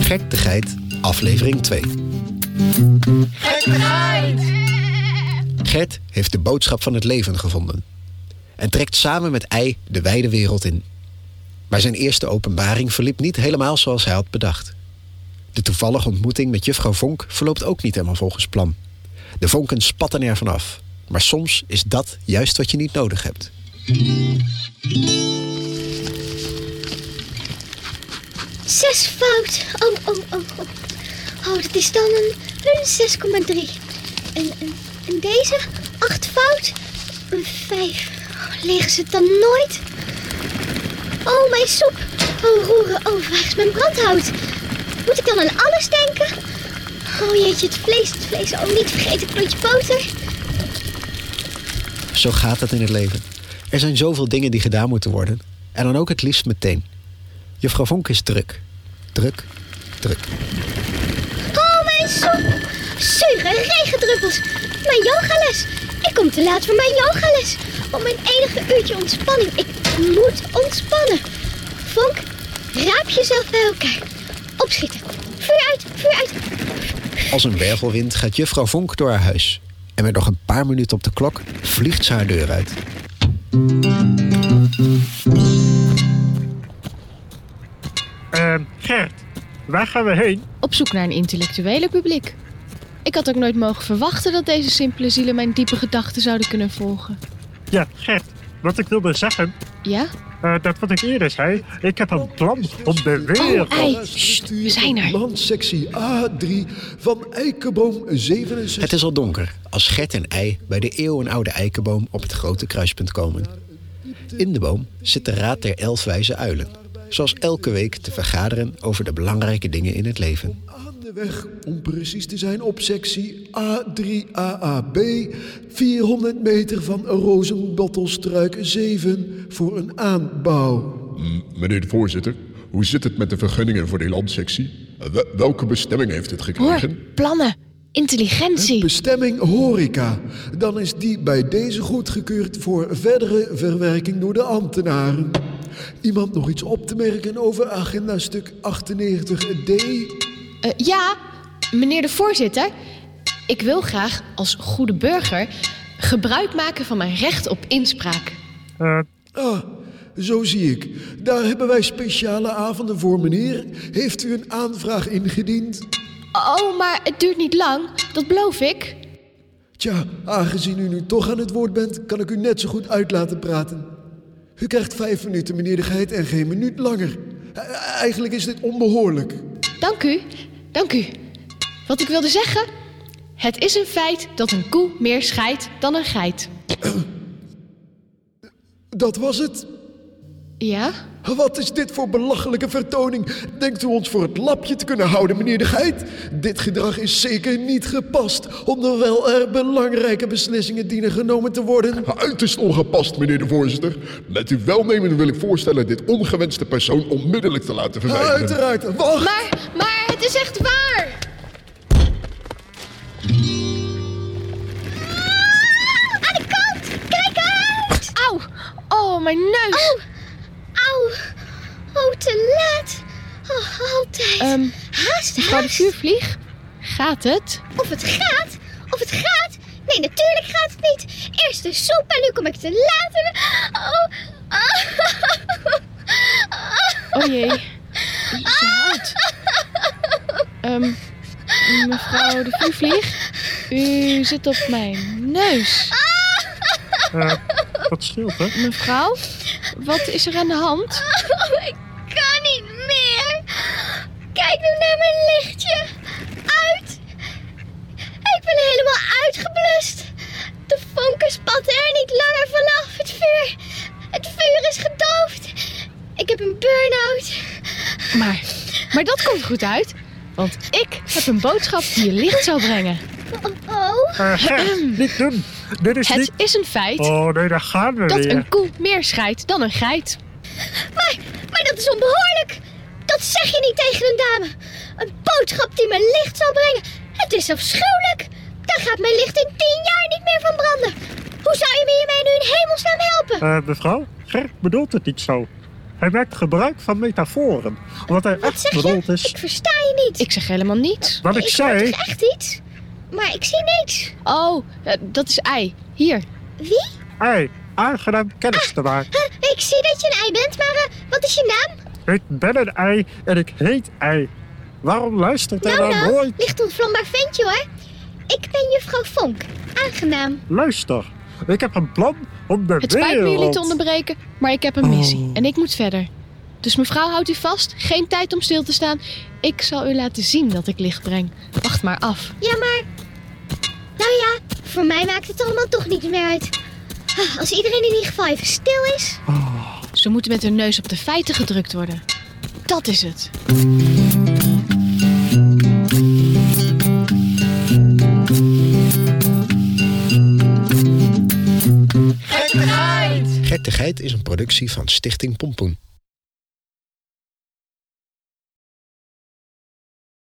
Gek de Geit, aflevering 2. Gert heeft de boodschap van het leven gevonden. En trekt samen met Ei de wijde wereld in. Maar zijn eerste openbaring verliep niet helemaal zoals hij had bedacht. De toevallige ontmoeting met juffrouw Vonk verloopt ook niet helemaal volgens plan. De vonken spatten er vanaf. Maar soms is dat juist wat je niet nodig hebt. Zes fout. Oh, oh, oh, oh. Oh, dat is dan een, een 6,3. En, en, en deze? Acht fout? Een 5. Oh, liggen ze het dan nooit? Oh, mijn soep. Oh, roeren. Oh, waar is mijn brandhout? Moet ik dan aan alles denken? Oh jeetje, het vlees, het vlees. Oh, niet vergeten, klontje boter. Zo gaat het in het leven. Er zijn zoveel dingen die gedaan moeten worden. En dan ook het liefst meteen. Juffrouw Vonk is druk. Druk, druk. Oh, mijn soep. Zure regendruppels. Mijn yogales. Ik kom te laat voor mijn yogales. Om mijn enige uurtje ontspanning. Ik moet ontspannen. Vonk, raap jezelf bij elkaar. Opschieten. Vuur uit, vuur uit. Als een wervelwind gaat juffrouw Vonk door haar huis. En met nog een paar minuten op de klok vliegt ze haar deur uit. Ehm, Gert, waar gaan we heen? Op zoek naar een intellectuele publiek. Ik had ook nooit mogen verwachten dat deze simpele zielen mijn diepe gedachten zouden kunnen volgen. Ja, Gert, wat ik wilde zeggen, Ja? Eh, dat wat ik eerder zei, ik heb een plan om de wereld... Oh, ei, sst, we zijn er. Landsectie A3 van Eikenboom 67. Het is al donker als Gert en Ei bij de eeuwenoude eikenboom op het grote kruispunt komen. In de boom zit de Raad der Elf Wijze Uilen. Zoals elke week te vergaderen over de belangrijke dingen in het leven. De weg, om precies te zijn, op sectie A3AAB. 400 meter van Rozenbottelstruik 7 voor een aanbouw. Meneer de voorzitter, hoe zit het met de vergunningen voor die landsectie? Eh, wel- welke bestemming heeft het Hoor, gekregen? plannen, intelligentie. Bestemming horeca. Dan is die bij deze goedgekeurd voor verdere verwerking door de ambtenaren. Iemand nog iets op te merken over agenda stuk 98D? Eh, ja, meneer de voorzitter. Ik wil graag als goede burger gebruik maken van mijn recht op inspraak. Eh, Ah, zo zie ik. Daar hebben wij speciale avonden voor, meneer. Heeft u een aanvraag ingediend? Oh, maar het duurt niet lang, dat beloof ik. Tja, aangezien u nu toch aan het woord bent, kan ik u net zo goed uit laten praten. U krijgt vijf minuten, meneer de Geit, en geen minuut langer. E- Eigenlijk is dit onbehoorlijk. Dank u, dank u. Wat ik wilde zeggen? Het is een feit dat een koe meer scheidt dan een geit. Dat was het. Ja? Wat is dit voor belachelijke vertoning? Denkt u ons voor het lapje te kunnen houden, meneer de Geit? Dit gedrag is zeker niet gepast, onderwijl er belangrijke beslissingen dienen genomen te worden. Uiterst ongepast, meneer de voorzitter. Met uw welnemen wil ik voorstellen dit ongewenste persoon onmiddellijk te laten verwijderen. Uiteraard, wacht! Maar, maar is echt waar! Aan de kant. Kijk uit. Auw! Oh, mijn neus! Oh, au. Oh, te laat. Oh, altijd. Ehm, haast, mevrouw de vuurvlieg, gaat het? Of het gaat, of het gaat. Nee, natuurlijk gaat het niet. Eerst de soep en nu kom ik te laat. Oh, oh. Oh jee, ze hard. Ehm, mevrouw de vuurvlieg, u zit op mijn neus. eh, wat scheelt, hè? Mevrouw, wat is er aan de hand? Oh, ik kan niet meer. Kijk nu naar mijn lichtje. Uit. Ik ben helemaal uitgeblust. De vonken spatten er niet langer vanaf. Het vuur. Het vuur is gedoofd. Ik heb een burn-out. Maar, maar dat komt goed uit, want ik heb een boodschap die je licht zal brengen. Oh. Eh, Gert, niet doen. Dit is Het niet... is een feit Oh nee, daar gaan we dat weer. een koe meer scheidt dan een geit. Maar, maar dat is onbehoorlijk. Dat zeg je niet tegen een dame. Een boodschap die me licht zal brengen. Het is afschuwelijk. Daar gaat mijn licht in tien jaar niet meer van branden. Hoe zou je me hiermee nu in hemelsnaam helpen? Eh, mevrouw, Ger bedoelt het niet zo. Hij maakt gebruik van metaforen. Omdat hij Wat echt zeg bedoeld je? is... Ik versta je niet. Ik zeg helemaal niets. Wat ik zei... toch echt iets? Maar ik zie niks. Oh, eh, dat is ei. Hier. Wie? Ei, aangenaam kennis te maken. Ik zie dat je een ei bent, maar eh, wat is je naam? Ik ben een ei en ik heet ei. Waarom luistert hij Nou, nou nou, nooit? licht ontvlambaar ventje hoor. Ik ben juffrouw Vonk. Aangenaam. Luister, ik heb een plan om de Het spijt me jullie te onderbreken, maar ik heb een missie en ik moet verder. Dus mevrouw, houdt u vast. Geen tijd om stil te staan. Ik zal u laten zien dat ik licht breng. Wacht maar af. Ja, maar... Nou ja, voor mij maakt het allemaal toch niet meer uit. Als iedereen in ieder geval even stil is. Ze moeten met hun neus op de feiten gedrukt worden. Dat is het. Geit is een productie van Stichting Pompoen.